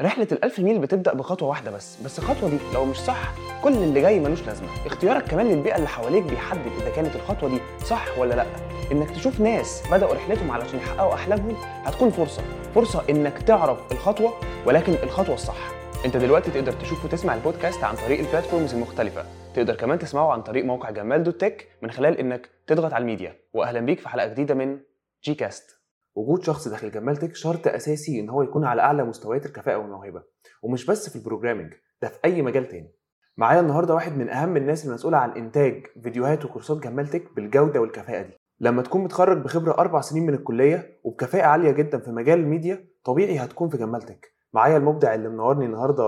رحلة الألف ميل بتبدأ بخطوة واحدة بس بس الخطوة دي لو مش صح كل اللي جاي ملوش لازمة. اختيارك كمان للبيئة اللي حواليك بيحدد إذا كانت الخطوة دي صح ولا لأ. إنك تشوف ناس بدأوا رحلتهم علشان يحققوا أحلامهم هتكون فرصة. فرصة إنك تعرف الخطوة ولكن الخطوة الصح. أنت دلوقتي تقدر تشوف وتسمع البودكاست عن طريق ال platforms المختلفة. تقدر كمان تسمعه عن طريق موقع جمال dot tech من خلال إنك تضغط على الميديا. واهلا بيك في حلقة جديدة من جي كاست وجود شخص داخل جمال تك شرط أساسي إن هو يكون على أعلى مستويات الكفاءة والموهبة ومش بس في ال programming ده في أي مجال تاني. معايا النهارده واحد من أهم الناس المسؤولة عن إنتاج فيديوهات وكورسات جمال تك بالجودة والكفاءة دي. لما تكون متخرج بخبرة أربع سنين من الكلية وبكفاءة عالية جدا في مجال الميديا طبيعي هتكون في جمال تك. معايا المبدع اللي منورني النهارده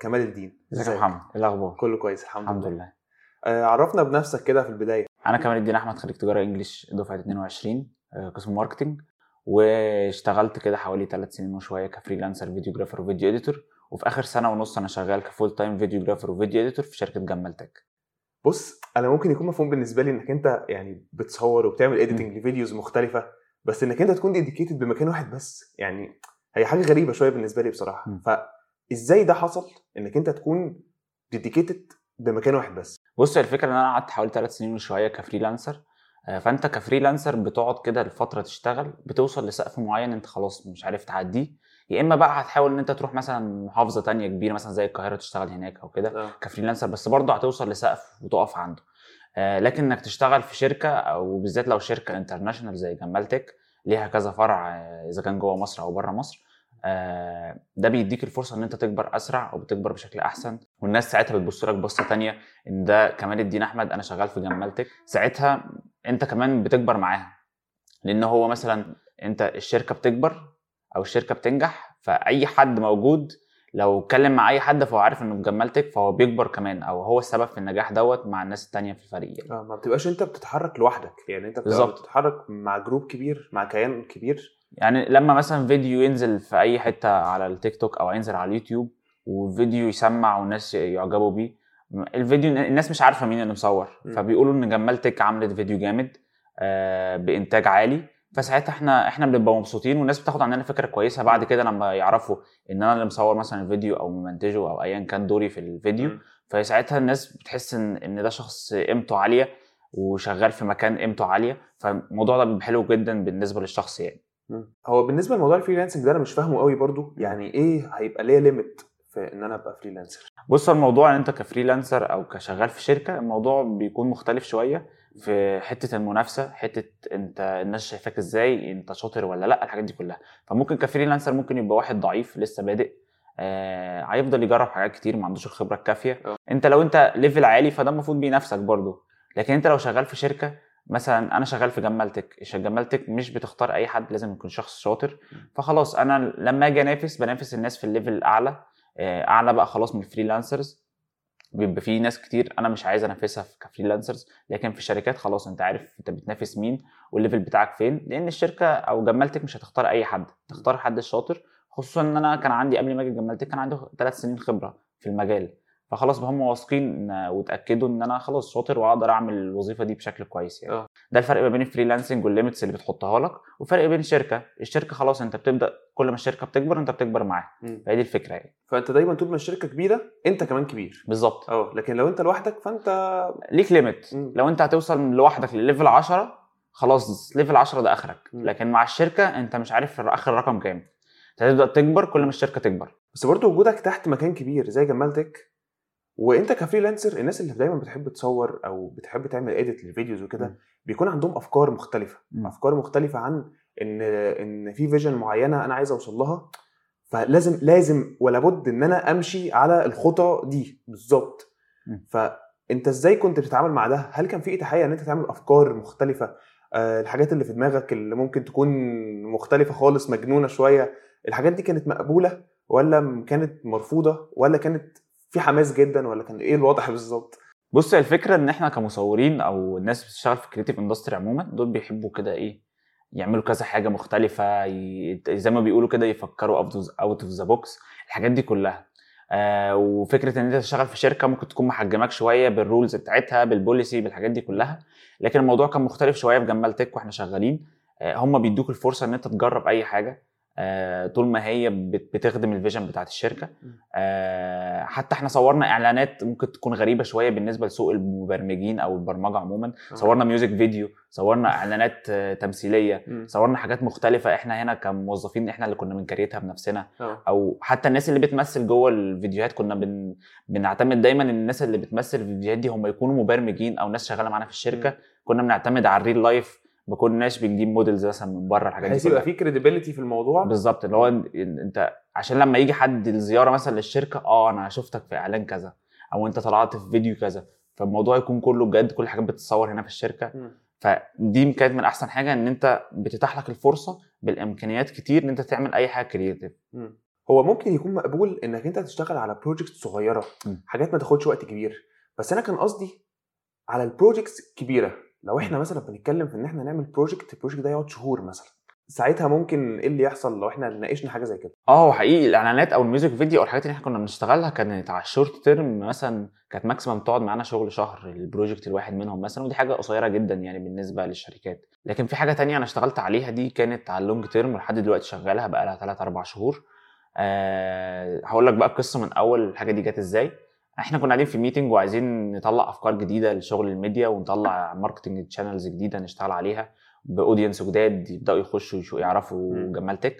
كمال الدين. ازيك يا محمد؟ إيه الأخبار؟ كله كويس الحمد, الحمد لله. آه عرفنا بنفسك كده في البداية. أنا كمال الدين أحمد خريج تجارة English دفعه 22 آه، قسم marketing واشتغلت كده حوالي ثلاث سنين وشوية ك freelancer videographer و video editor وفي آخر سنة ونص أنا شغال ك full-time videographer و video editor في شركة جمال تك. بص أنا ممكن يكون مفهوم بالنسبة لي إنك أنت يعني بتصور وبتعمل editing ل videos مختلفة بس إنك أنت تكون dedicated بمكان واحد بس. يعني هي حاجة غريبة شوية بالنسبة لي بصراحة. م. فازاي ده حصل؟ إنك أنت تكون dedicated بمكان واحد بس. بص الفكرة إن أنا قعدت حوالي ثلاث سنين وشوية ك freelancer. فأنت ك freelancer بتقعد كده لفترة تشتغل بتوصل لسقف معين أنت خلاص مش عارف تعديه. يا إما بقى هتحاول إن أنت تروح مثلا محافظة تانية كبيرة مثلا زي القاهرة تشتغل هناك أو كده ك freelancer بس برضه هتوصل لسقف وتقف عنده. آه، لكن إنك تشتغل في شركة أو بالذات لو شركة international زي جمال تك ليها كذا فرع آه، إذا كان جوه مصر أو بره مصر آه، ده بيديك الفرصة إن أنت تكبر أسرع وبتكبر بشكل أحسن. والناس ساعتها بتبص لك بصة تانية إن ده كمال الدين أحمد أنا شغال في جمال تك. ساعتها انت كمان بتكبر معاها لأن هو مثلا انت الشركة بتكبر أو الشركة بتنجح فأي حد موجود لو اتكلم مع أي حد فهو عارف إنه في جمال تك فهو بيكبر كمان أو هو السبب في النجاح دوت مع الناس التانية في الفريق يعني. آه، ما بتبقاش انت بتتحرك لوحدك يعني انت. بتتحرك مع group كبير مع كيان كبير يعني لما مثلا فيديو ينزل في أي حتة على التيك توك أو ينزل على اليوتيوب والفيديو يسمع والناس يعجبوا بيه الفيديو الناس مش عارفة مين اللي مصور م. فبيقولوا إن جمال تك عملت فيديو جامد آه، بإنتاج عالي. فساعتها إحنا إحنا بنبقى مبسوطين والناس بتاخد عننا فكرة كويسة بعد كده لما يعرفوا إن أنا اللي مصور مثلا الفيديو أو ممنتجه أو ايا كان دوري في الفيديو. م. فساعتها الناس بتحس إن إن ده شخص قيمته عالية وشغال في مكان قيمته عالية. فالموضوع ده بيبقى حلو جدا بالنسبة للشخص يعني. هو بالنسبة لموضوع ال freelancing ده أنا مش فاهمه قوي برضو. يعني إيه هيبقى ليا limit في إن أنا أبقى freelancer بص الموضوع إن أنت ك freelancer أو كشغال في شركة الموضوع بيكون مختلف شوية في حتة المنافسة حتة أنت الناس شايفاك إزاي أنت شاطر ولا لأ الحاجات دي كلها. فممكن ك freelancer ممكن يبقى واحد ضعيف لسه بادئ آه هيفضل يجرب حاجات كتير ما عندوش الخبرة الكافية. أه. أنت لو أنت level عالي فده المفروض بينافسك برضو لكن أنت لو شغال في شركة مثلا أنا شغال في جمال تك جمال تك مش بتختار أي حد لازم يكون شخص شاطر. فخلاص أنا لما أجي أنافس بنافس الناس في ال level الاعلى أعلى بقى خلاص من ال freelancers بيبقى في ناس كتير أنا مش عايز أنافسها ك freelancers لكن في الشركات خلاص أنت عارف أنت بتنافس مين وال level بتاعك فين لأن الشركة أو جمال تك مش هتختار أي حد تختار حد الشاطر خصوصا إن أنا كان عندي قبل ما أجي جمال تك كان عندي ثلاث سنين خبرة في المجال. فخلاص هم واثقين وتاكدوا إن أنا خلاص شاطر وأقدر أعمل الوظيفة دي بشكل كويس يعني. آه. ده الفرق ما بين ال freelancing وال limits اللي بتحطها لك وفرق بين الشركة الشركة خلاص أنت بتبدأ كل ما الشركة بتكبر أنت بتكبر معاها. فهي دي الفكرة يعني. فأنت دايما طول ما الشركة كبيرة أنت كمان كبير. بالظبط. آه لكن لو أنت لوحدك فأنت ليك limit. لو أنت هتوصل لوحدك ل level 10 خلاص level 10 ده آخرك. مم. لكن مع الشركة أنت مش عارف آخر رقم كام. هتبدأ تكبر كل ما الشركة تكبر. بس برضه وجودك تحت مكان كبير زي جمال تك وانت ك freelancer الناس اللي دايما بتحب تصور أو بتحب تعمل edit لل videos وكده. بيكون عندهم أفكار مختلفة مم. أفكار مختلفة عن إن إن في vision معينة أنا عايز أوصل لها فلازم لازم ولا بد إن أنا أمشي على الخطى دي بالظبط. فانت إزاي كنت بتتعامل مع ده هل كان في إتاحية إن أنت تعمل أفكار مختلفة آه، الحاجات اللي في دماغك اللي ممكن تكون مختلفة خالص مجنونة شوية الحاجات دي كانت مقبولة ولا م- كانت مرفوضة ولا كانت في حماس جدا ولا كان إيه الوضع بالظبط؟ بص الفكرة إن إحنا كمصورين أو الناس بتشتغل في creative industry عموما دول بيحبوا كده إيه يعملوا كذا حاجة مختلفة ي... زي ما بيقولوا كده يفكروا out of the box الحاجات دي كلها. آه وفكرة إن أنت تشتغل في شركة ممكن تكون محجماك شوية بال rules بتاعتها بال policy بالحاجات دي كلها. لكن الموضوع كان مختلف شوية في جمال تك وإحنا شغالين. آه هم بيدوك الفرصة إن أنت تجرب أي حاجة. طول ما هي بت- بتخدم ال vision بتاعت الشركة. آه، حتى إحنا صورنا إعلانات ممكن تكون غريبة شوية بالنسبة لسوق المبرمجين أو البرمجة عموما آه. صورنا music video صورنا إعلانات آه، تمثيلية. صورنا حاجات مختلفة إحنا هنا كموظفين إحنا اللي كنا بن create ها بنفسنا أو حتى الناس اللي بتمثل جوه الفيديوهات كنا بن... بنعتمد دايما إن الناس اللي بتمثل في الفيديوهات دي هم يكونوا مبرمجين أو ناس شغالة معانا في الشركة. كنا بنعتمد على ال real life ما كناش بنجيب models مثلا من بره الحاجات دي بحيث يبقى في credibility في الموضوع بالظبط اللي هو إنت عشان لما يجي حد الزياره مثلا للشركة آه أنا شفتك في إعلان كذا أو أنت طلعت في فيديو كذا فالموضوع يكون كله بجد كل حاجة بتتصور هنا في الشركة مم. فدي كانت من أحسن حاجة إن أنت بتتاح لك الفرصة بالإمكانيات كتير إن أنت تعمل أي حاجة creative. هو ممكن يكون مقبول إنك أنت تشتغل على project صغيرة مم. حاجات ما تاخدش وقت كبير بس أنا كان قصدي على ال projects الكبيره لو إحنا مثلا بنتكلم في إن إحنا نعمل project ال project ده يقعد شهور مثلا ساعتها ممكن إيه اللي يحصل لو إحنا ناقشنا حاجة زي كده؟ آه حقيقي الإعلانات أو ال music video أو الحاجات اللي إحنا كنا بنشتغلها كانت على ال short term مثلا كانت maximum تقعد معانا شغل شهر ال project الواحد منهم مثلا ودي حاجة قصيرة جدا يعني بالنسبة للشركات. لكن في حاجة تانية أنا اشتغلت عليها دي كانت على ال long term ولحد دلوقتي شغالها بقى لها 3 4 شهور. أه هقول لك بقى القصة من أول الحاجة دي جت إزاي. إحنا كنا قاعدين في meeting وعايزين نطلع افكار جديدة لشغل الميديا ونطلع marketing channels جديدة نشتغل عليها ب audience جداد يبدأوا يخشوا يعرفوا. جمال تك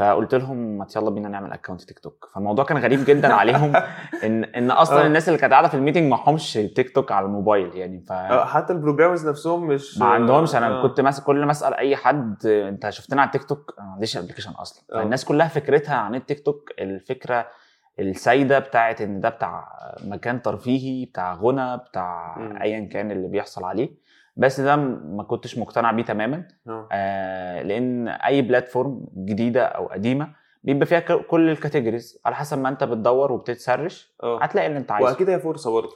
فقلت لهم ما يلا بينا نعمل account تيك توك فالموضوع كان غريب جدا عليهم ان إن أصلا آه. الناس اللي كانت قاعدة في ال meeting معهمش تيك توك على الموبايل يعني ف آه، حتى ال programmers نفسهم مش ما عندهمش أنا آه. كنت مثلا كل ما أسأل أي حد أنت شفتنا على التيك توك ما عنديش application أصلا. فالناس كلها فكرتها عن التيك توك الفكرة السايدة بتاعت إن ده بتاع مكان ترفيهي بتاع غنى بتاع. ايا كان اللي بيحصل عليه. بس ده ما كنتش مقتنع بيه تماما. آه. آه لأن أي platform جديدة أو قديمة بيبقى فيها كل ال categories على حسب ما أنت بتدور وبت search آه. هتلاقي اللي أنت عايزه. وأكيد هي فرصة برضه.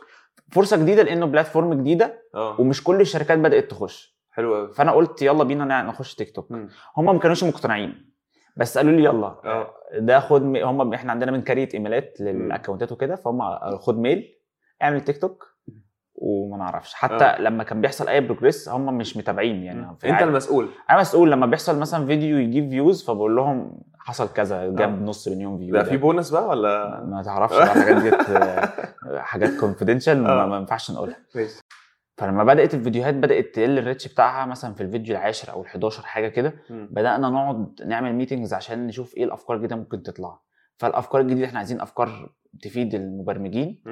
فرصة جديدة لأنه platform جديدة آه. ومش كل الشركات بدأت تخش. حلو قوي فأنا قلت يلا بينا نخش تيك توك هم ما كانوش مقتنعين. بس قالوا لي يلا. آه. ده خد مي... هم إحنا عندنا بن create ايميلات لل account ات وكده فهم خد mail اعمل تيك توك وما نعرفش. حتى آه. لما كان بيحصل أي progress هم مش متابعين يعني. في أنت. المسؤول. أنا مسؤول. لما بيحصل مثلا فيديو يجيب views فبقول لهم حصل كذا جاب آه. نص مليون view ده في بونص بقى ولا؟ ما تعرفش الحاجات آه، حاجات confidential ما آه. ما ينفعش نقولها. فلما بدأت الفيديوهات بدأت تقل ال reach بتاعها مثلا في الفيديو العاشر أو ال11 حاجة كده. بدأنا نقعد نعمل meetings عشان نشوف إيه الأفكار الجديدة ممكن تطلع فالأفكار الجديدة إحنا عايزين أفكار تفيد المبرمجين.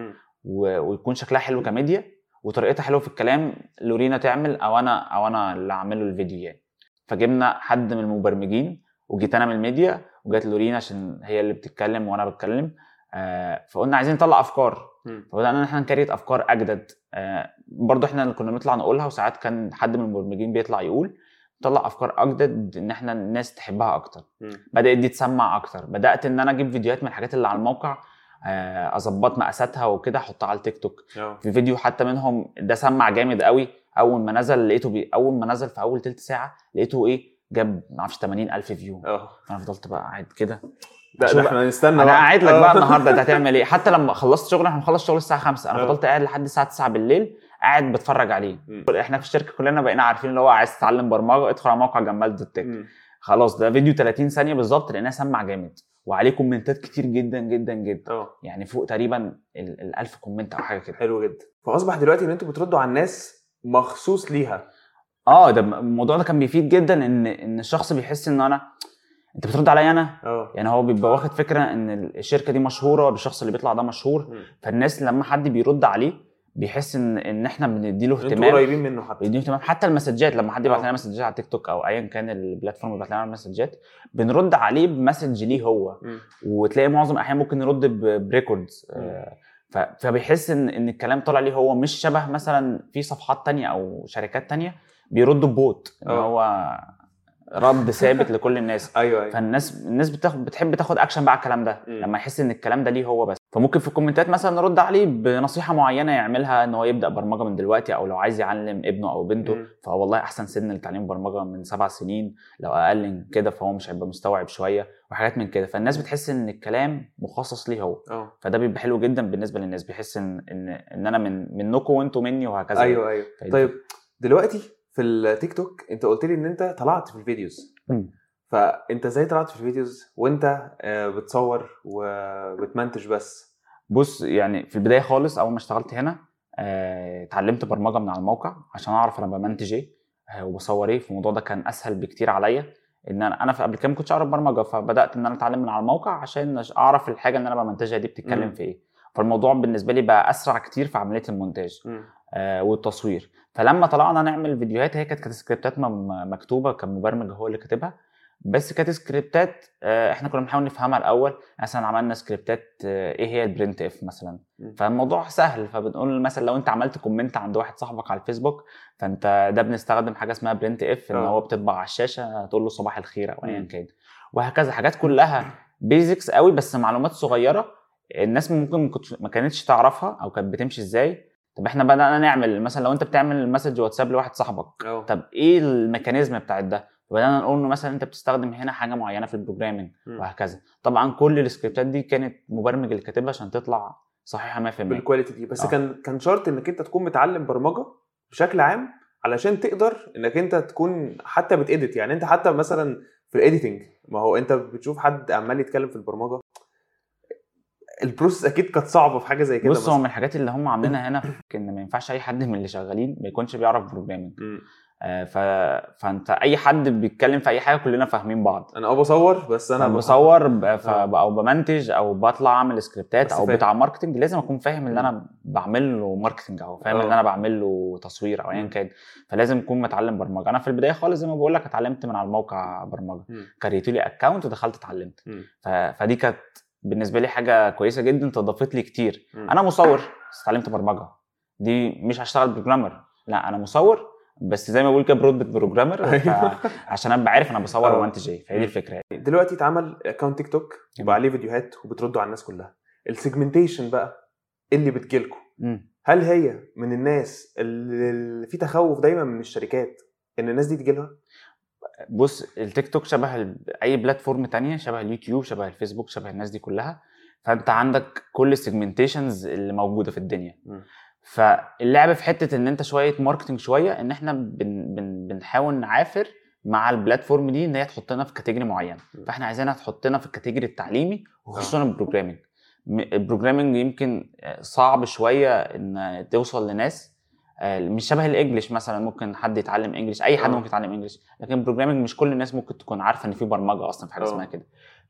و... ويكون شكلها حلو كميديا وطريقتها حلوة في الكلام لورينا تعمل أو أنا أو أنا اللي أعمله الفيديو يعني فجبنا حد من المبرمجين وجيت أنا من الميديا وجات لورينا عشان هي اللي بتتكلم وأنا بتكلم آه فقلنا عايزين نطلع أفكار. فبدأنا إن إحنا نكريت أفكار أجدد آه برضو إحنا اللي كنا بنطلع نقولها وساعات كان حد من المبرمجين بيطلع يقول نطلع أفكار أجدد إن إحنا الناس تحبها أكتر. مم. بدأت دي تسمع أكتر. بدأت إن أنا أجيب فيديوهات من الحاجات اللي على الموقع آه، أظبط مقاساتها وكده أحطها على التيك توك. آه. في فيديو حتى منهم ده سمع جامد قوي أول ما نزل لقيته بي... أول ما نزل في أول تلت ساعة لقيته إيه جاب ما أعرفش 80000 view. آه. فأنا فضلت بقى قاعد كده. ده, شوف ده. إحنا هنستنى أنا. قاعد لك. بقى النهارده انت هتعمل إيه حتى لما خلصت شغل إحنا بنخلص شغل الساعة 5 أنا. فضلت قاعد لحد الساعة 9 بالليل قاعد بتفرج عليه مم. إحنا في الشركة كلنا بقينا عارفين اللي هو عايز تتعلم برمجة ادخل على موقع جمال dot تك. خلاص ده فيديو 30 ثانية بالظبط لانها سمع جامد وعليه comment ات كتير جدا جدا جدا آه يعني فوق تقريبا ال ال 1000 comment أو حاجة كده حلو جدا فأصبح دلوقتي إن أنتوا بتردوا على الناس مخصوص ليها آه ده الموضوع ده كان بيفيد جدا ان إن الشخص بيحس إن أنا انت بترد عليا أنا آه يعني هو بيبقى واخد فكرة إن الشركة دي مشهورة بالشخص اللي بيطلع ده مشهور مم. فالناس لما حد بيرد عليه بيحس ان إن إحنا بنديله أنتوا اهتمام قريبين منه حتى بيديله اهتمام حتى ال message ات لما حد يبعت آه. لنا message ات على تيك توك أو ايا كان ال platform اللي بيبعت لنا message ات بنرد عليه ب message ليه هو مم. وتلاقي معظم الاحيان ممكن نرد ب records. آه، فبيحس ان إن الكلام طالع ليه هو مش شبه مثلا في صفحات تانية أو شركات تانية بيردوا ب bot إن آه. هو رد ثابت لكل الناس. أيوه أيوه. فالناس الناس بتاخد بتحب تاخد اكشن بقى على الكلام ده. مم. لما يحس إن الكلام ده ليه هو بس. فممكن في ال commentات مثلا نرد عليه بنصيحة معينة يعملها إن هو يبدأ برمجة من دلوقتي أو لو عايز يعلم ابنه أو بنته. مم. فهو والله أحسن سن لتعليم برمجة من سبع سنين لو أقل من كده فهو مش هيبقى مستوعب شوية وحاجات من كده. فالناس بتحس إن الكلام مخصص ليه هو. أه. فده بيبقى حلو جدا بالنسبة للناس. بيحس إن إن إن أنا من منكم وانتوا مني وهكذا. أيوه أيوه. طيب دلوقتي في التيك توك انت قلت لي ان انت طلعت في ال videos. مم. فانت إزاي طلعت في ال videos؟ وانت آه، بتصور وبتمنتج بس. بص يعني في البداية خالص أول ما اشتغلت هنا آه، اتعلمت برمجة من على الموقع عشان أعرف أنا بمنتج إيه آه، وبصور إيه. فالموضوع ده كان أسهل بكتير عليا إن أنا أنا قبل كده ما كنتش أعرف برمجة فبدأت إن أنا أتعلم من على الموقع عشان أعرف الحاجة اللي أنا بمنتجها دي بتتكلم مم. في إيه. فالموضوع بالنسبة لي بقى أسرع كتير في عملية المونتاج. والتصوير. فلما طلعنا نعمل فيديوهات هي كانت scriptات مكتوبة كان مبرمج هو اللي كاتبها. بس كانت scriptات آه، إحنا كنا بنحاول نفهمها الأول. مثلا عملنا scriptات آه، إيه هي ال printf مثلا. فالموضوع سهل. فبنقول مثلا لو أنت عملت comment عند واحد صاحبك على الفيسبوك فأنت ده بنستخدم حاجة اسمها printf إن آه. هو بتطبع على الشاشة تقول له صباح الخير أو ايا. كان. وهكذا. حاجات كلها basics قوي بس معلومات صغيرة الناس ممكن ما كانتش تعرفها أو كانت بتمشي إزاي. طب إحنا بدأنا نعمل مثلا لو انت بتعمل message واتساب لواحد صاحبك آه طب إيه ال mechanism بتاعت ده؟ بدانا نقول له مثلا انت بتستخدم هنا حاجة معينة في ال programming. وهكذا. طبعا كل ال scriptات دي كانت مبرمج اللي كاتبها عشان تطلع صحيحة 100% بال quality دي. بس آه. كان كان شرط إنك أنت تكون متعلم برمجة بشكل عام علشان تقدر إنك أنت تكون حتى بت edit. يعني أنت حتى مثلا في ال editing ما هو أنت بتشوف حد عمال يتكلم في البرمجة ال process أكيد كانت صعبة في حاجة زي كده بص هو. من الحاجات اللي هم عاملينها هنا إن ما ينفعش أي حد من اللي شغالين ما يكونش بيعرف programming. آه ف... فأنت أي حد بيتكلم في أي حاجة كلنا فاهمين بعض أنا أه بصور بس أنا بصور ب... ف... آه. أو بمنتج أو بطلع أعمل scriptات أو. بتاع marketing لازم أكون فاهم مم. أنا بعمل له marketing أو فاهم آه. ان أنا بعمل له تصوير أو ايا. كان فلازم أكون متعلم برمجة أنا في البداية خالص زي ما بقول لك اتعلمت من على الموقع برمجة مم. create لي account ودخلت اتعلمت. ف... فدي كانت بالنسبة لي حاجة كويسة جدا تضافت لي كتير. مم. أنا مصور بس اتعلمت برمجة. دي مش هشتغل programmer لا أنا مصور بس زي ما بقول كده برود programmer أيوة. عشان أبقى عارف أنا بصور آه. ومنتج إيه فهي دي الفكرة. دلوقتي اتعمل account تيك توك وبقى عليه فيديوهات وبتردوا على الناس كلها. ال segmentation بقى اللي بتجيلكم. هل هي من الناس اللي اللي في تخوف دايما من الشركات إن الناس دي تجي لها بص التيك توك شبه أي platform تانية شبه اليوتيوب شبه الفيسبوك شبه الناس دي كلها. فأنت عندك كل ال segmentations اللي موجودة في الدنيا. مم. فاللعب في حتة إن أنت شوية marketing شوية إن إحنا بن بن بنحاول نعافر مع ال platform دي إن هي تحطنا في category معين م. فإحنا عايزينها تحطنا في ال category التعليمي وخصوصا ال programming م- ال programming يمكن صعب شوية إن توصل لناس. آه، مش شبه ال English مثلا ممكن حد يتعلم English أي حد آه. ممكن يتعلم English لكن ال programming مش كل الناس ممكن تكون عارفة إن في برمجة أصلا في حاجة آه. اسمها كده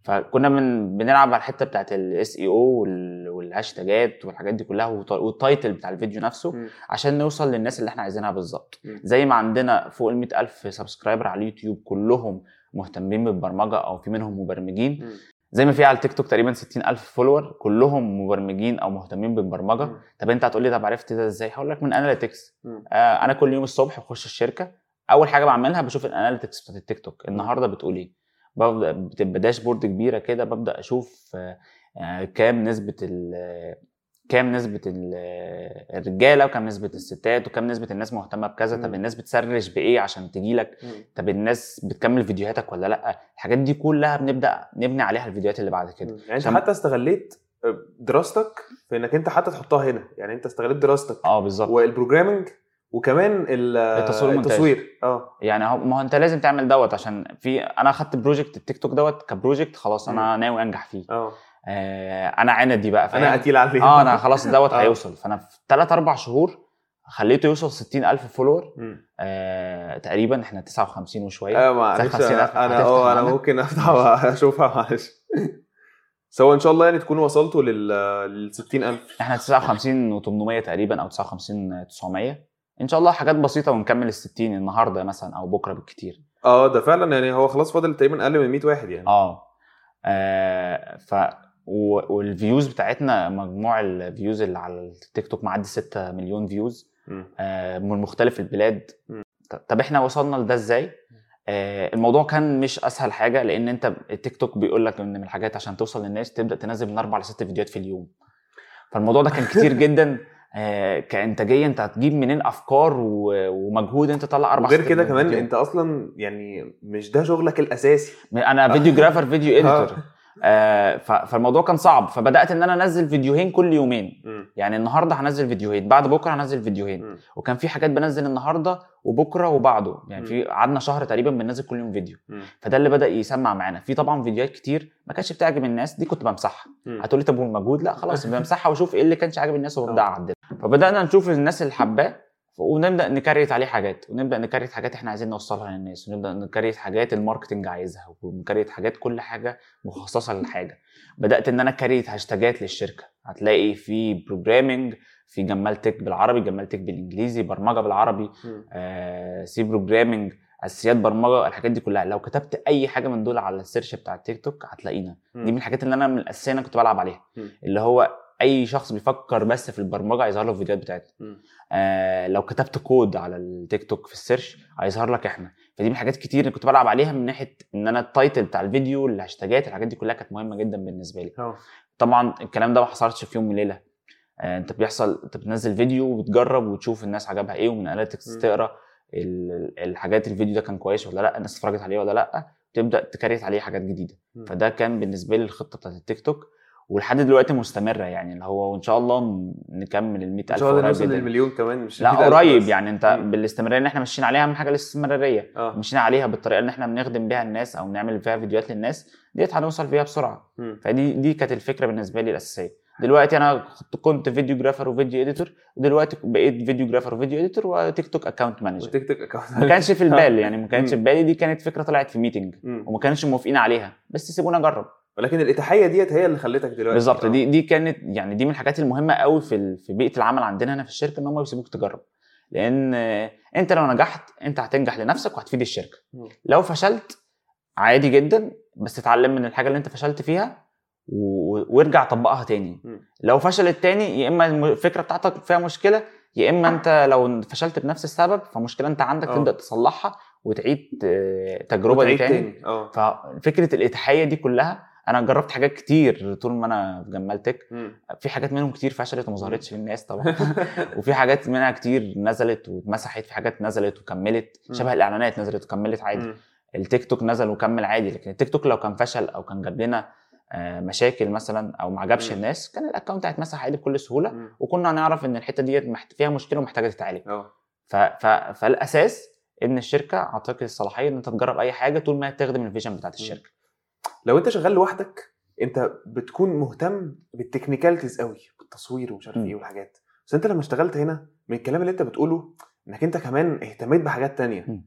فكنا من بنلعب على الحتة بتاعت ال SEO وال hashtagات والحاجات دي كلها والت- وال title بتاع الفيديو نفسه مم. عشان نوصل للناس اللي إحنا عايزينها بالظبط. زي ما عندنا فوق ال 100000 subscriber على اليوتيوب كلهم مهتمين بالبرمجة أو في منهم مبرمجين مم. زي ما في على التيك توك تقريبا 60000 follower كلهم مبرمجين أو مهتمين بالبرمجة. مم. طب أنت هتقول لي طب عرفت ده إزاي؟ هقول لك من analytics. آه أنا كل يوم الصبح بخش الشركة أول حاجة بعملها بشوف ال analytics بتاعت التيك توك. النهارده بتقول إيه؟ ببدأ بتبقى dashboard كبيرة كده ببدأ أشوف آه، آه، كام نسبة كام نسبة ال- الرجالة وكام نسبة الستات وكام نسبة الناس مهتمة بكذا؟ طب. الناس بت search بإيه عشان تجيلك. طب الناس بتكمل فيديوهاتك ولا لأ؟ الحاجات دي كلها بنبدأ نبني عليها الفيديوهات اللي بعد كده. يعني أنت حتى استغليت دراستك في إنك أنت حتى تحطها هنا. يعني أنت استغليت دراستك آه بالظبط. وال programming وكمان ال- التصوير. التصوير. آه. يعني ما هو أنت لازم تعمل دوت عشان في أنا أخدت project التيك توك دوت ك project خلاص أنا ناوي أنجح فيه. آه. آه أنا عندي بقى فاهم؟ أنا قتيل عليه. آه أنا خلاص دوت آه. هيوصل. فأنا في 3 4 شهور خليته يوصل 60000 follower. آه تقريبا إحنا 59 وشوية. آه معلش. 59,000 أنا آه أنا؟ ممكن أفتح وأشوفها معلش. so إن شاء الله يعني تكونوا وصلتوا لل لل 60000 إحنا 59 و800 تقريبا أو 59 900 إن شاء الله حاجات بسيطة ونكمل ال 60 النهارده مثلا أو بكرة بالكتير. آه ده فعلا يعني هو خلاص فاضل تقريبا أقل من 100 واحد يعني. آه, آه ف وال views بتاعتنا مجموع ال views اللي على التيك توك معدي 6 مليون views. آه من مختلف البلاد. ط- طب إحنا وصلنا لده إزاي؟ آه الموضوع كان مش أسهل حاجة لأن انت التيك توك بيقول لك إن من الحاجات عشان توصل للناس تبدأ تنزل من أربع لست فيديوهات في اليوم فالموضوع ده كان كتير جدا آه كإنتاجية انت هتجيب منين أفكار ومجهود انت تطلع أربع وغير ست كده كمان. انت أصلا يعني مش ده شغلك الأساسي أنا videographer video editor آه فالموضوع كان صعب فبدأت إن أنا أنزل فيديوهين كل يومين مم. يعني النهارده هنزل فيديوهين بعد بكرة هنزل فيديوهين مم. وكان في حاجات بنزل النهارده وبكرة وبعده يعني مم. في قعدنا شهر تقريبا بننزل كل يوم فيديو مم. فده اللي بدأ يسمع معانا في طبعا فيديوهات كتير ما كانتش بتعجب الناس دي كنت بمسحها. هتقولي طب والمجهود لا خلاص بمسحها واشوف إيه اللي كانش عاجب الناس وببدا آه. اعدل فبدأنا نشوف الناس اللي حباه ونبدأ ن create عليه حاجات ونبدأ ن create حاجات إحنا عايزين نوصلها للناس ونبدأ ن create حاجات ال marketing عايزها ون create حاجات كل حاجة مخصصة للحاجة بدأت إن أنا create هاشتاجات للشركة هتلاقي في programming في جمالتك بالعربي جمالتك بالإنجليزي برمجة بالعربي. آه C programming أساسيات برمجة الحاجات دي كلها لو كتبت أي حاجة من دول على ال search بتاع التيك توك هتلاقينا. دي من الحاجات اللي أنا من الأساسية أنا كنت بلعب عليها مم. اللي هو أي شخص بيفكر بس في البرمجة هيظهر له الفيديوهات بتاعتنا. آه لو كتبت كود على التيك توك في ال search هيظهر لك إحنا. فدي من حاجات كتير كنت بلعب عليها من ناحية إن أنا ال title بتاع الفيديو الهاشتاجات الحاجات دي كلها كانت مهمة جدا بالنسبة لي. آه طبعا الكلام ده ما حصلش في يوم وليلة. آه أنت بيحصل أنت بتنزل فيديو وبتجرب وتشوف الناس عجبها إيه ومن analytics. تقرأ ال- الحاجات الفيديو ده كان كويس ولا لأ الناس اتفرجت عليه ولا لأ تبدأ ت create عليه حاجات جديدة. مم. فده كان بالنسبة لي الخطة بتاعت التيك توك. ولحد دلوقتي مستمرة يعني اللي هو وإن شاء الله نكمل ال إن 100000 شاء الله نوصل. للمليون كمان مش لا ال 100,000 قريب. يعني أنت. بالاستمرارية اللي إحنا ماشيين عليها اهم حاجة الاستمرارية آه ماشيين عليها بالطريقة اللي إحنا بنخدم بيها الناس أو نعمل فيها فيديوهات للناس ديت هنوصل فيها بسرعة مم. فدي دي كانت الفكرة بالنسبة لي الأساسية دلوقتي أنا كنت- videographer و video editor ودلوقتي بقيت videographer و video editor وتيك توك account manager وتيك توك account ما كانش في البال يعني ما كانش. في بالي دي كانت فكرة طلعت في meeting. وما كانش موافقين عليها بس سيبونا اجرب ولكن الإتاحية ديت هي اللي خلتك دلوقتي بالظبط آه. دي دي كانت يعني دي من الحاجات المهمة قوي في في بيئة العمل عندنا هنا في الشركة إن هم بيسيبوك تجرب لأن آه، أنت لو نجحت أنت هتنجح لنفسك وهتفيد الشركة مم. لو فشلت عادي جدا بس اتعلم من الحاجة اللي أنت فشلت فيها و- وارجع طبقها تاني مم. لو فشلت تاني يا إما الفكرة بتاعتك فيها مشكلة يا إما أنت لو فشلت بنفس السبب فمشكلة أنت عندك آه. تبدأ تصلحها وتعيد آه، التجربه دي وتعيد تاني آه ففكرة الإتاحية دي كلها أنا جربت حاجات كتير طول ما أنا في. في حاجات منهم كتير فشلت وما ظهرتش للناس طبعا وفي حاجات منها كتير نزلت واتمسحت في حاجات نزلت وكملت. شبه الإعلانات نزلت وكملت عادي. التيك توك نزل وكمل عادي لكن التيك توك لو كان فشل أو كان جاب لنا آه، مشاكل مثلا أو ما عجبش. الناس كان ال account هيتمسح عادي بكل سهولة. وكنا هنعرف إن الحتة ديت فيها مشكلة ومحتاجة تتعالج. ف... فالأساس إن الشركة اعطاك الصلاحيه إن أنت تجرب أي حاجة طول ما هي تخدم ال vision بتاعت الشركة لو انت شغال لوحدك انت بتكون مهتم بال technicalities قوي بالتصوير ومش عارف. إيه والحاجات بس انت لما اشتغلت هنا من الكلام اللي انت بتقوله انك انت كمان اهتميت بحاجات تانية مم.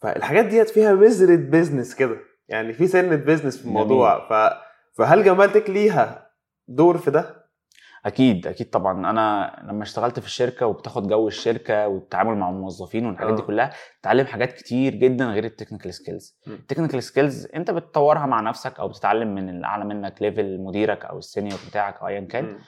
فالحاجات ديت فيها بذرة business كده يعني في سنة بيزنس في الموضوع ف... فهل جمالتك ليها دور في ده؟ أكيد أكيد طبعا أنا لما اشتغلت في الشركة وبتاخد جو الشركة والتعامل مع الموظفين والحاجات دي آه. كلها تتعلم حاجات كتير جدا غير ال technical skills م. ال technical skills أنت بتطورها مع نفسك أو بتتعلم من الاعلى منك level مديرك أو ال senior بتاعك أو ايا كان.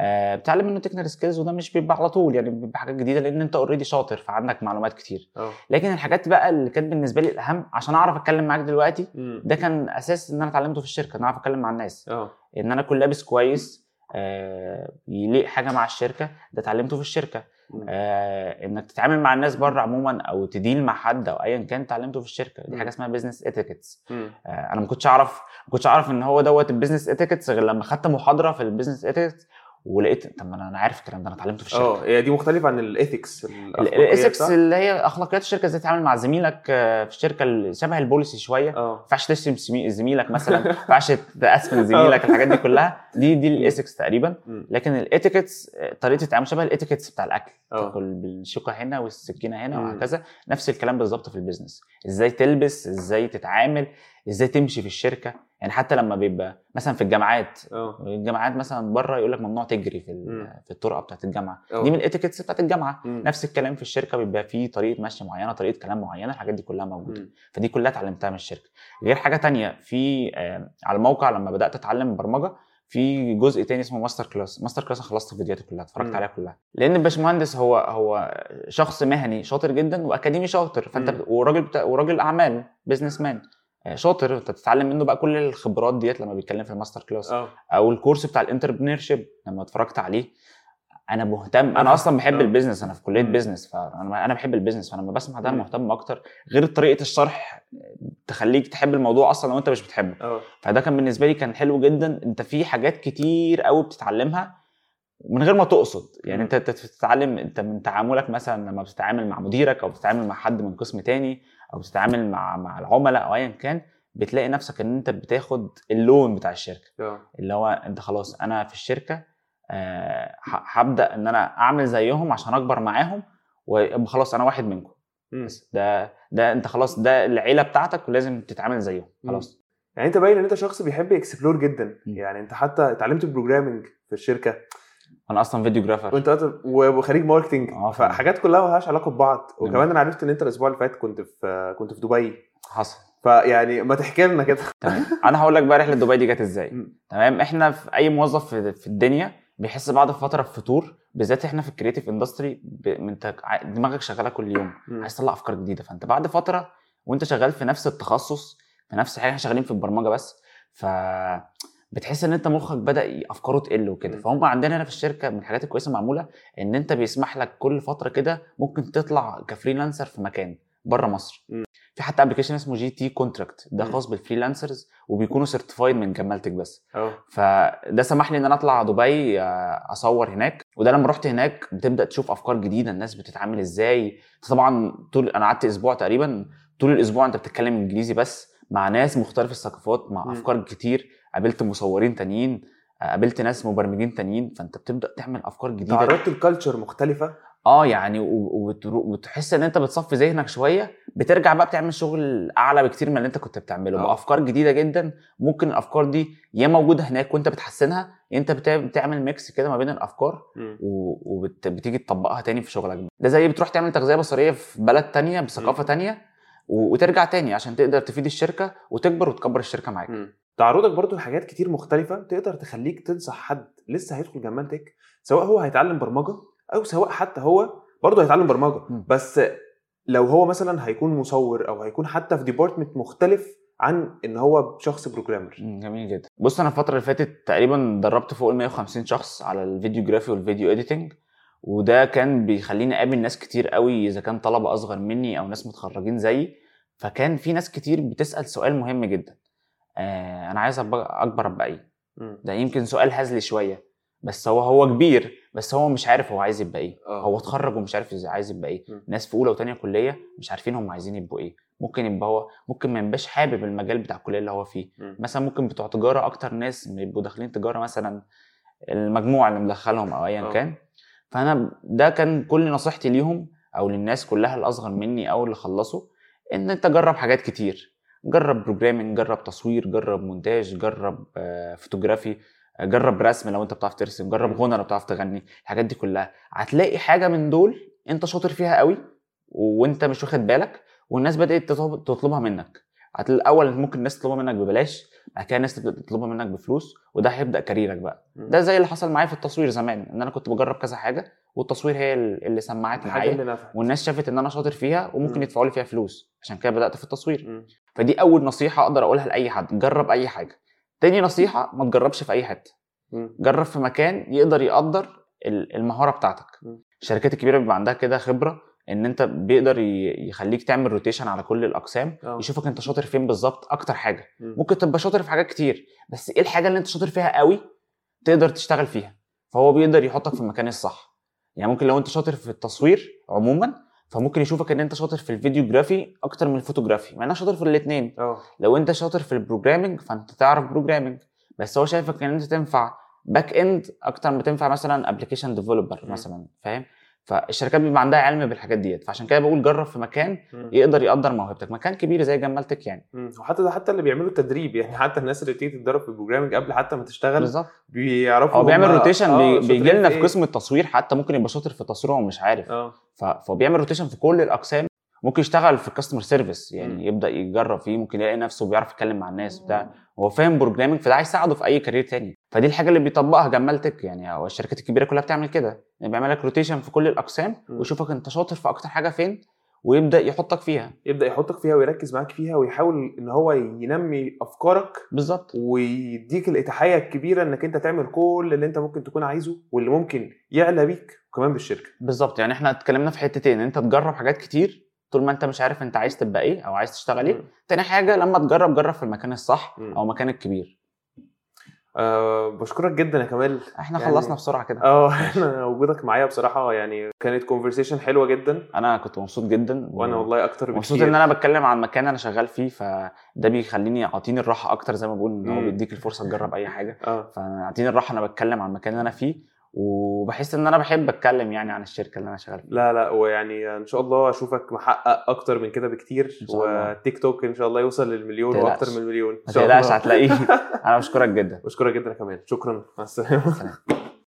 آه بتتعلم منه technical skills وده مش بيبقى على طول يعني بيبقى حاجات جديدة لأن أنت already شاطر فعندك معلومات كتير آه لكن الحاجات بقى اللي كانت بالنسبة لي الأهم عشان أعرف أتكلم معاك دلوقتي مم. ده كان أساس إن أنا اتعلمته في الشركة إن أعرف أتكلم مع الناس آه إن أنا اكون لابس كويس آه، يليق حاجة مع الشركة ده اتعلمته في الشركة. آه، إنك تتعامل مع الناس بره عموما أو ت deal مع حد أو ايا كان اتعلمته في الشركة دي. حاجة اسمها business etiquettes مم. أنا ما كنتش أعرف ما كنتش أعرف إن هو دوت ال business etiquettes غير لما خدت محاضرة في ال business etiquettes ولقيت طب ما أنا عارف الكلام ده أنا اتعلمته في الشركة. آه هي دي مختلفة عن ال ethics ال ethics اللي هي أخلاقيات الشركة إزاي تتعامل مع زميلك آه، في الشركة شبه ال policy شوية. ما آه ينفعش تشتم زميلك مثلا ما ينفعش تأسفل زميلك الحاجات دي كلها. دي دي ال ethics تقريبا. لكن ال etiquettes طريقة التعامل شبه ال etiquettes بتاع الأكل. آه. تاكل بالشوكة هنا والسكينة هنا. وهكذا. نفس الكلام بالظبط في ال business. إزاي تلبس إزاي تتعامل. إزاي تمشي في الشركة يعني حتى لما بيبقى مثلا في الجامعات آه الجامعات مثلا بره يقول لك ممنوع تجري في مم. في الطرقة بتاعت الجامعة أه. دي من ال etiquettes بتاعت الجامعة مم. نفس الكلام في الشركة بيبقى فيه طريقة مشي معينة طريقة كلام معينة الحاجات دي كلها موجودة مم. فدي كلها اتعلمتها من الشركة غير حاجة تانية في آه، على الموقع لما بدأت أتعلم برمجة في جزء تاني اسمه master class master class أنا خلصت فيديوهاتي كلها اتفرجت. عليها كلها لأن الباشمهندس هو هو شخص مهني شاطر جدا وأكاديمي شاطر فأنت مم. وراجل بتا... وراجل أعمال businessman شاطر. انت بتتعلم منه بقى كل الخبرات ديت لما بيتكلم في ال master class. آه. أو الكورس بتاع ال entrepreneurship لما اتفرجت عليه أنا مهتم. أنا أصلا بحب آه. ال business. أنا في كلية. business فانا أنا بحب ال business فلما بسمع ده أنا. مهتم أكتر. غير طريقة الشرح تخليك تحب الموضوع أصلا لو انت مش بتحبه. آه. فده كان بالنسبة لي كان حلو جدا. انت في حاجات كتير قوي بتتعلمها من غير ما تقصد. يعني انت بتتعلم انت من تعاملك مثلا لما بتتعامل مع مديرك أو بتتعامل مع حد من قسم تاني أو بتتعامل مع مع العملاء أو ايا كان بتلاقي نفسك إن أنت بتاخد اللون بتاع الشركة آه اللي هو أنت خلاص أنا في الشركة آه، ه- هبدأ إن أنا أعمل زيهم عشان أكبر معاهم ويبقى خلاص أنا واحد منكم. بس ده ده أنت خلاص ده العيلة بتاعتك ولازم تتعامل زيهم. خلاص يعني أنت باين إن أنت شخص بيحب explore جدا. يعني أنت حتى اتعلمت programming في الشركة أنا أصلا videographer وانت أصلاً- وخريج marketing فعلا. فحاجات كلها مالهاش علاقة ببعض. وكمان أنا عرفت ان انت الأسبوع اللي فات كنت في كنت في دبي. حصل. فيعني ما تحكي لنا كده. تمام. أنا هقول لك بقى رحلة دبي دي جت إزاي. تمام. إحنا في اي موظف في, الدنيا بيحس بعد فترة بفتور بالذات إحنا في ال creative industry دماغك شغالة كل يوم. عايز تطلع افكار جديدة. فانت بعد فترة وانت شغال في نفس التخصص في نفس حاجة إحنا شغالين في البرمجة بس. ف بتحس إن أنت مخك بدأ أفكاره تقل وكده. فهم عندنا هنا في الشركة من الحاجات الكويسة معمولة إن أنت بيسمح لك كل فترة كده ممكن تطلع ك freelancer في مكان بره مصر مم. في حتى application اسمه GT contract ده. خاص بال freelancers وبيكونوا certified من جمالتك بس آه فده سمح لي إن أنا أطلع دبي آه، أصور هناك وده لما رحت هناك بتبدأ تشوف أفكار جديدة الناس بتتعامل إزاي طبعا طول أنا قعدت أسبوع تقريبا طول الأسبوع أنت بتتكلم إنجليزي بس مع ناس مختلف الثقافات مع مم. أفكار كتير قابلت مصورين تانيين آه، قابلت ناس مبرمجين تانيين فانت بتبدأ تعمل أفكار جديدة تعرضت ل culture مختلفة آه يعني وتحس إن أنت بتصفي ذهنك شوية بترجع بقى بتعمل شغل أعلى بكتير من اللي أنت كنت بتعمله آه. بأفكار جديدة جدا ممكن الأفكار دي يا موجودة هناك وأنت بتحسنها أنت بتع- بتعمل mix كده ما بين الأفكار. وبتيجي تطبقها تاني في شغلك ده زي بتروح تعمل تغذية بصرية في بلد تانية بثقافة. تانية وترجع تاني عشان تقدر تفيد الشركة وتكبر وتكبر الشركة معاك مم. تعرضك برضو لحاجات كتير مختلفة تقدر تخليك تنصح حد لسه هيدخل جمال tech سواء هو هيتعلم برمجة أو سواء حتى هو برضه هيتعلم برمجة. بس لو هو مثلا هيكون مصور أو هيكون حتى في department مختلف عن إن هو شخص programmer جميل جدا. بص أنا الفترة اللي فاتت تقريبا دربت فوق ال 150 شخص على الفيديوجرافي والفيديو اديتنج وده كان بيخليني أقابل ناس كتير قوي إذا كان طلبة أصغر مني أو ناس متخرجين زيي. فكان في ناس كتير بتسأل سؤال مهم جدا. آه أنا عايز اكبر أبقى إيه. ده يمكن سؤال هزلي شوية بس هو هو كبير بس هو مش عارف هو عايز يبقى إيه آه. هو اتخرج ومش عارف عايز يبقى إيه مم. ناس في أولى وثانيه كلية مش عارفين هم عايزين يبقوا إيه ممكن يبقى هو ممكن ما يبقاش حابب المجال بتاع الكلية اللي هو فيه مم. مثلا ممكن بتوع تجارة أكتر ناس بيبقوا داخلين تجارة مثلا المجموع اللي مدخلهم أو ايا آه. كان فأنا ده كان كل نصيحتي ليهم أو للناس كلها الأصغر مني أو اللي خلصوا إن أنت جرب حاجات كتير جرب programming جرب تصوير جرب مونتاج جرب آه، فوتوغرافي آه، جرب رسم لو انت بتعرف ترسم جرب. غنى لو بتعرف تغني الحاجات دي كلها هتلاقي حاجة من دول انت شاطر فيها قوي وانت مش واخد بالك والناس بدأت تطلب- تطلبها منك الأول ممكن الناس تطلبها منك ببلاش بعد كده الناس تطلبها منك بفلوس وده هيبدأ كاريرك بقى. ده زي اللي حصل معايا في التصوير زمان إن أنا كنت بجرب كذا حاجة والتصوير هي اللي سمعت معايا والناس شافت إن أنا شاطر فيها وممكن مم. يدفعوا لي فيها فلوس عشان كده بدأت في التصوير. فدي أول نصيحة أقدر أقولها لأي حد جرب أي حاجة تاني نصيحة ما تجربش في أي حتة. جرب في مكان يقدر يقدر ال- المهارة بتاعتك. الشركات الكبيرة بيبقى عندها كده خبرة إن أنت بيقدر يخليك تعمل rotation على كل الأقسام آه. يشوفك أنت شاطر فين بالظبط أكتر حاجة مم. ممكن تبقى شاطر في حاجات كتير بس إيه الحاجة اللي أنت شاطر فيها قوي تقدر تشتغل فيها فهو بيقدر يحطك في المكان الصح يعني ممكن لو أنت شاطر في التصوير عموما فممكن يشوفك إن أنت شاطر في ال videography أكتر من الفوتوجرافي مع إنك شاطر في الاثنين آه. لو أنت شاطر في ال programming فأنت تعرف programming. بس هو شايفك إن أنت تنفع back end أكتر ما تنفع مثلا application developer. مثلا فاهم؟ فالشركات بيبقى عندها علم بالحاجات ديت فعشان كده بقول جرب في مكان مم. يقدر يقدر موهبتك مكان كبير زي جمال tech يعني. وحتى ده حتى اللي بيعملوا التدريب يعني حتى الناس اللي بتيجي تتدرب في ال programming قبل حتى ما تشتغل بالظبط بيعرفوا هو بيعمل rotation آه، شاطرين بيجي لنا في إيه. قسم التصوير حتى ممكن يبقى شاطر في التصوير وهو مش عارف آه ف- فهو بيعمل rotation في كل الأقسام ممكن يشتغل في ال customer service يعني مم. يبدأ يجرب فيه ممكن يلاقي نفسه بيعرف يتكلم مع الناس بتاع. هو فاهم programming فده هيساعده في أي career تاني. فدي الحاجة اللي بيطبقها جمال tech يعني هو الشركات الكبيرة كلها بتعمل كده. يعني بيعمل لك rotation في كل الأقسام. ويشوفك أنت شاطر في أكتر حاجة فين ويبدأ يحطك فيها. يبدأ يحطك فيها ويركز معاك فيها ويحاول إن هو ينمي أفكارك بالظبط. ويديك الإتاحية الكبيرة إنك أنت تعمل كل اللي أنت ممكن تكون عايزه واللي ممكن يعلى بيك وكمان بالشركة. بالظبط. يعني إحنا اتكلمنا في حتتين أنت تجرب حاجات كتير طول ما انت مش عارف انت عايز تبقى إيه أو عايز تشتغل إيه. تاني حاجة لما تجرب جرب في المكان الصح. أو مكان الكبير. أه بشكرك جدا يا كمال. إحنا يعني- خلصنا بسرعة كده. آه إحنا وجودك معايا بصراحة يعني كانت كونفرسيشن حلوة جدا. أنا كنت مبسوط جدا وأنا والله أكتر مبسوط بكتير إن أنا بتكلم عن مكان أنا شغال فيه فده بيخليني يعطيني الراحة أكتر زي ما بقول إن هو. بيديك الفرصة تجرب أي حاجة. آه. فيعطيني الراحة أنا بتكلم عن المكان اللي أنا فيه وبحس إن أنا بحب أتكلم يعني عن الشركة اللي أنا شغال فيها. لا لا ويعني إن شاء الله أشوفك محقق أكتر من كده بكتير. والتيك توك إن شاء الله يوصل للمليون. وأكتر من المليون إن شاء تقلقش الله. هتلاقيه. أنا بشكرك جدا. بشكرك جدا كمان شكرا. مع السلامة. سلام.